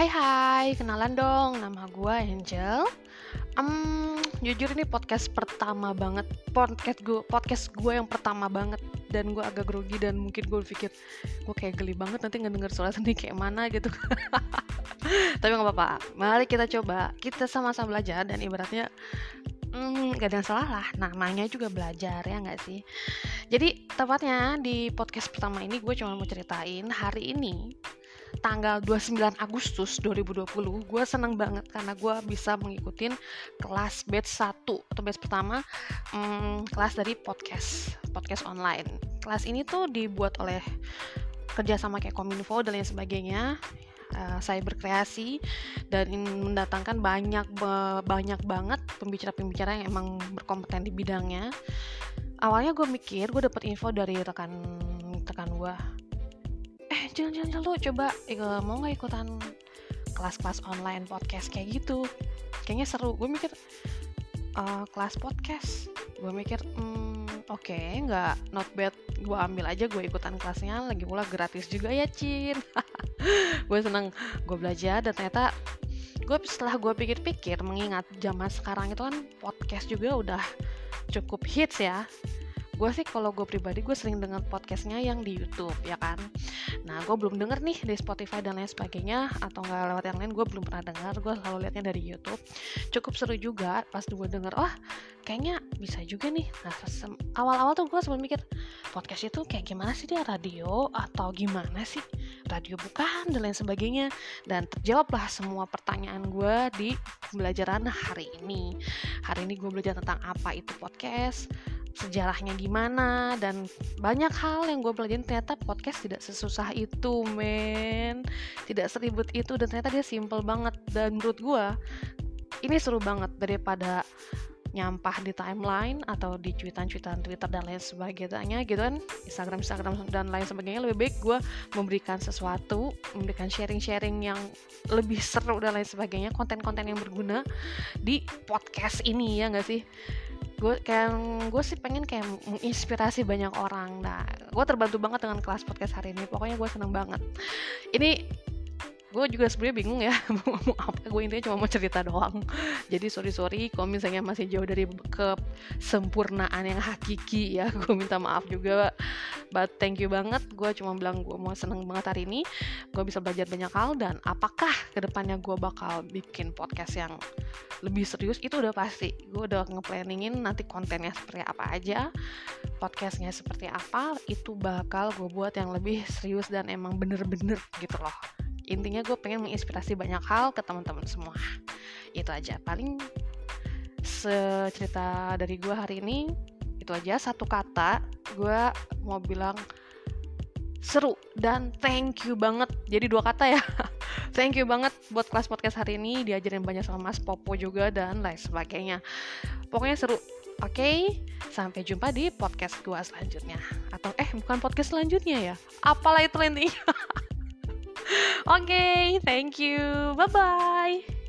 Hai hai, kenalan dong, nama gue Angel. Um, jujur ini podcast pertama banget, podcast gue, podcast gue yang pertama banget. Dan gue agak grogi dan mungkin gue pikir gue kayak geli banget nanti ngedenger suara sendiri kayak mana gitu. Tapi nggak apa-apa, mari kita coba, kita sama-sama belajar dan ibaratnya Hmm, gak ada yang salah lah, namanya juga belajar ya nggak sih? Jadi tepatnya di podcast pertama ini gue cuma mau ceritain hari ini tanggal 29 Agustus 2020 gue seneng banget karena gue bisa mengikuti kelas batch 1 atau batch pertama hmm, kelas dari podcast podcast online. Kelas ini tuh dibuat oleh kerja sama kayak Kominfo dan lain sebagainya uh, saya berkreasi dan mendatangkan banyak banyak banget pembicara-pembicara yang emang berkompeten di bidangnya. Awalnya gue mikir gue dapet info dari rekan rekan gue jangan jangan lu coba uh, mau nggak ikutan kelas-kelas online podcast kayak gitu? Kayaknya seru. Gue mikir uh, kelas podcast. Gue mikir hmm, oke okay, nggak not bad. Gue ambil aja gue ikutan kelasnya. Lagi pula gratis juga ya Cin. Gue seneng gue belajar dan ternyata gue setelah gue pikir-pikir mengingat zaman sekarang itu kan podcast juga udah cukup hits ya gue sih kalau gue pribadi gue sering dengar podcastnya yang di YouTube ya kan? Nah gue belum denger nih di Spotify dan lain sebagainya atau nggak lewat yang lain gue belum pernah dengar gue selalu liatnya dari YouTube. Cukup seru juga pas gue denger oh kayaknya bisa juga nih. Nah awal-awal tuh gue sempat mikir podcast itu kayak gimana sih? Dia radio atau gimana sih? Radio bukan dan lain sebagainya. Dan terjawablah semua pertanyaan gue di pembelajaran hari ini. Hari ini gue belajar tentang apa itu podcast sejarahnya gimana dan banyak hal yang gue pelajarin. Ternyata podcast tidak sesusah itu men. Tidak seribut itu dan ternyata dia simple banget. Dan menurut gue ini seru banget daripada nyampah di timeline atau di cuitan-cuitan Twitter dan lain sebagainya gitu kan. Instagram Instagram dan lain sebagainya lebih baik gue memberikan sesuatu memberikan sharing-sharing yang lebih seru dan lain sebagainya konten-konten yang berguna di podcast ini ya nggak sih? Gue kayak gue sih pengen kayak menginspirasi banyak orang. Nah gue terbantu banget dengan kelas podcast hari ini. Pokoknya gue seneng banget. Ini gue juga sebenarnya bingung ya mau ngomong apa gue intinya cuma mau cerita doang. Jadi sorry sorry kalau misalnya masih jauh dari kesempurnaan yang hakiki ya gue minta maaf juga. But thank you banget gue cuma bilang gue mau seneng banget hari ini. Gue bisa belajar banyak hal dan apakah ke depannya gue bakal bikin podcast yang lebih serius? Itu udah pasti. Gue udah ngeplanningin nanti kontennya seperti apa aja podcastnya seperti apa itu bakal gue buat yang lebih serius dan emang bener-bener gitu loh intinya gue pengen menginspirasi banyak hal ke teman-teman semua. Itu aja. Paling secerita dari gue hari ini itu aja. Satu kata gue mau bilang seru dan thank you banget. Jadi dua kata ya. Thank you banget buat kelas podcast hari ini. Diajarin banyak sama Mas Popo juga dan lain sebagainya. Pokoknya seru. Oke, okay, sampai jumpa di podcast gue selanjutnya. Atau eh bukan podcast selanjutnya ya. Apalah itu intinya. Oke, okay, thank you. Bye bye.